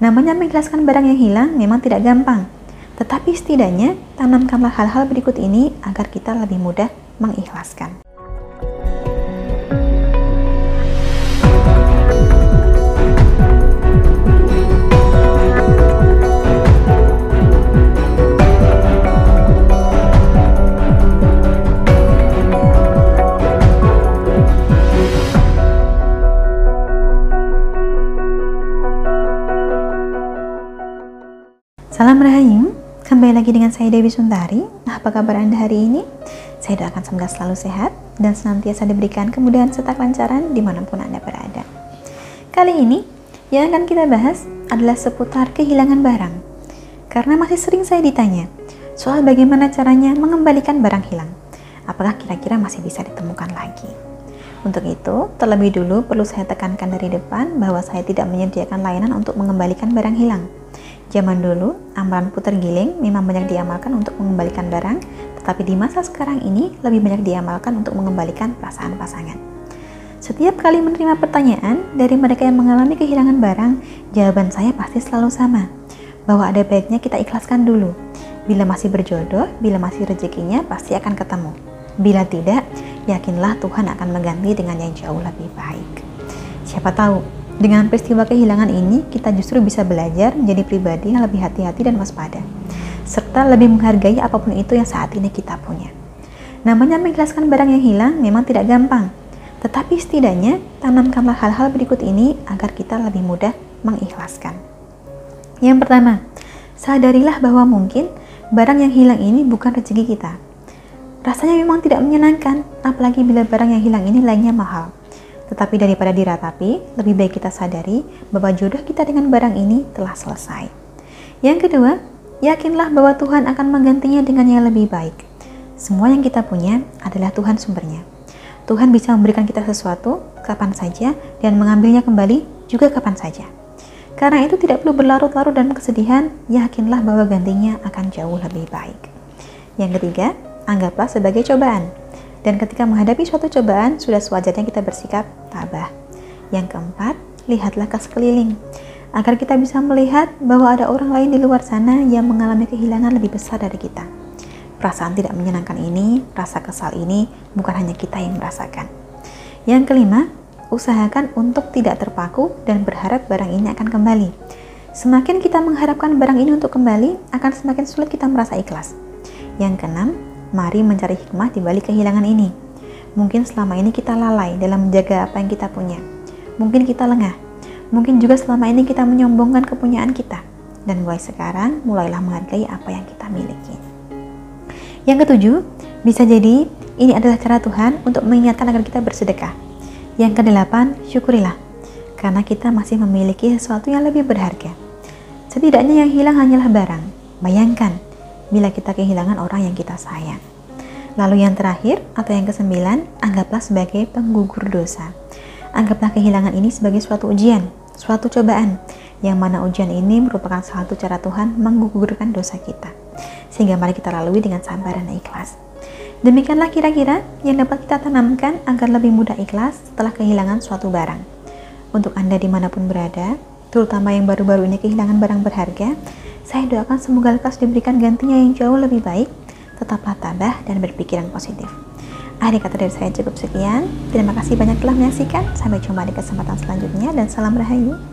Namanya mengikhlaskan barang yang hilang memang tidak gampang, tetapi setidaknya tanamkanlah hal-hal berikut ini agar kita lebih mudah mengikhlaskan. Salam Rahayu, kembali lagi dengan saya Dewi Suntari. Nah, apa kabar Anda hari ini? Saya doakan semoga selalu sehat dan senantiasa diberikan kemudahan serta kelancaran di mana pun Anda berada. Kali ini, yang akan kita bahas adalah seputar kehilangan barang. Karena masih sering saya ditanya soal bagaimana caranya mengembalikan barang hilang. Apakah kira-kira masih bisa ditemukan lagi? Untuk itu, terlebih dulu perlu saya tekankan dari depan bahwa saya tidak menyediakan layanan untuk mengembalikan barang hilang Zaman dulu, amalan putar giling memang banyak diamalkan untuk mengembalikan barang, tetapi di masa sekarang ini lebih banyak diamalkan untuk mengembalikan perasaan pasangan. Setiap kali menerima pertanyaan dari mereka yang mengalami kehilangan barang, jawaban saya pasti selalu sama, bahwa ada baiknya kita ikhlaskan dulu. Bila masih berjodoh, bila masih rezekinya, pasti akan ketemu. Bila tidak, yakinlah Tuhan akan mengganti dengan yang jauh lebih baik. Siapa tahu dengan peristiwa kehilangan ini, kita justru bisa belajar menjadi pribadi yang lebih hati-hati dan waspada, serta lebih menghargai apa pun itu yang saat ini kita punya. Namanya mengikhlaskan barang yang hilang memang tidak gampang, tetapi setidaknya tanamkanlah hal-hal berikut ini agar kita lebih mudah mengikhlaskan. Yang pertama, sadarilah bahwa mungkin barang yang hilang ini bukan rezeki kita. Rasanya memang tidak menyenangkan, apalagi bila barang yang hilang ini lainnya mahal. Tetapi daripada diratapi, lebih baik kita sadari bahwa jodoh kita dengan barang ini telah selesai. Yang kedua, yakinlah bahwa Tuhan akan menggantinya dengan yang lebih baik. Semua yang kita punya adalah Tuhan sumbernya. Tuhan bisa memberikan kita sesuatu kapan saja dan mengambilnya kembali juga kapan saja. Karena itu tidak perlu berlarut-larut dalam kesedihan, yakinlah bahwa gantinya akan jauh lebih baik. Yang ketiga, anggaplah sebagai cobaan. Dan ketika menghadapi suatu cobaan, sudah sewajarnya kita bersikap tabah. Yang keempat, lihatlah ke sekeliling, agar kita bisa melihat bahwa ada orang lain di luar sana yang mengalami kehilangan lebih besar dari kita. Perasaan tidak menyenangkan ini, rasa kesal ini, bukan hanya kita yang merasakan. Yang kelima, usahakan untuk tidak terpaku dan berharap barang ini akan kembali. Semakin kita mengharapkan barang ini untuk kembali, akan semakin sulit kita merasa ikhlas. Yang keenam, Mari mencari hikmah di balik kehilangan ini. Mungkin selama ini kita lalai dalam menjaga apa yang kita punya. Mungkin kita lengah. Mungkin juga selama ini kita menyombongkan kepunyaan kita. Dan mulai sekarang, mulailah menghargai apa yang kita miliki. Yang ketujuh, bisa jadi ini adalah cara Tuhan untuk mengingatkan agar kita bersedekah. Yang kedelapan, syukurilah. Karena kita masih memiliki sesuatu yang lebih berharga. Setidaknya yang hilang hanyalah barang. Bayangkan, bila kita kehilangan orang yang kita sayang. Lalu yang terakhir atau yang kesembilan, anggaplah sebagai penggugur dosa. Anggaplah kehilangan ini sebagai suatu ujian, suatu cobaan, yang mana ujian ini merupakan salah satu cara Tuhan menggugurkan dosa kita. Sehingga mari kita lalui dengan sabar dan ikhlas. Demikianlah kira-kira yang dapat kita tanamkan agar lebih mudah ikhlas setelah kehilangan suatu barang. Untuk Anda di mana pun berada, terutama yang baru-baru ini kehilangan barang berharga, saya doakan semoga lekas diberikan gantinya yang jauh lebih baik. Tetaplah tabah dan berpikiran positif. Akhir kata dari saya cukup sekian. Terima kasih banyak telah menyaksikan. Sampai jumpa di kesempatan selanjutnya dan salam rahayu.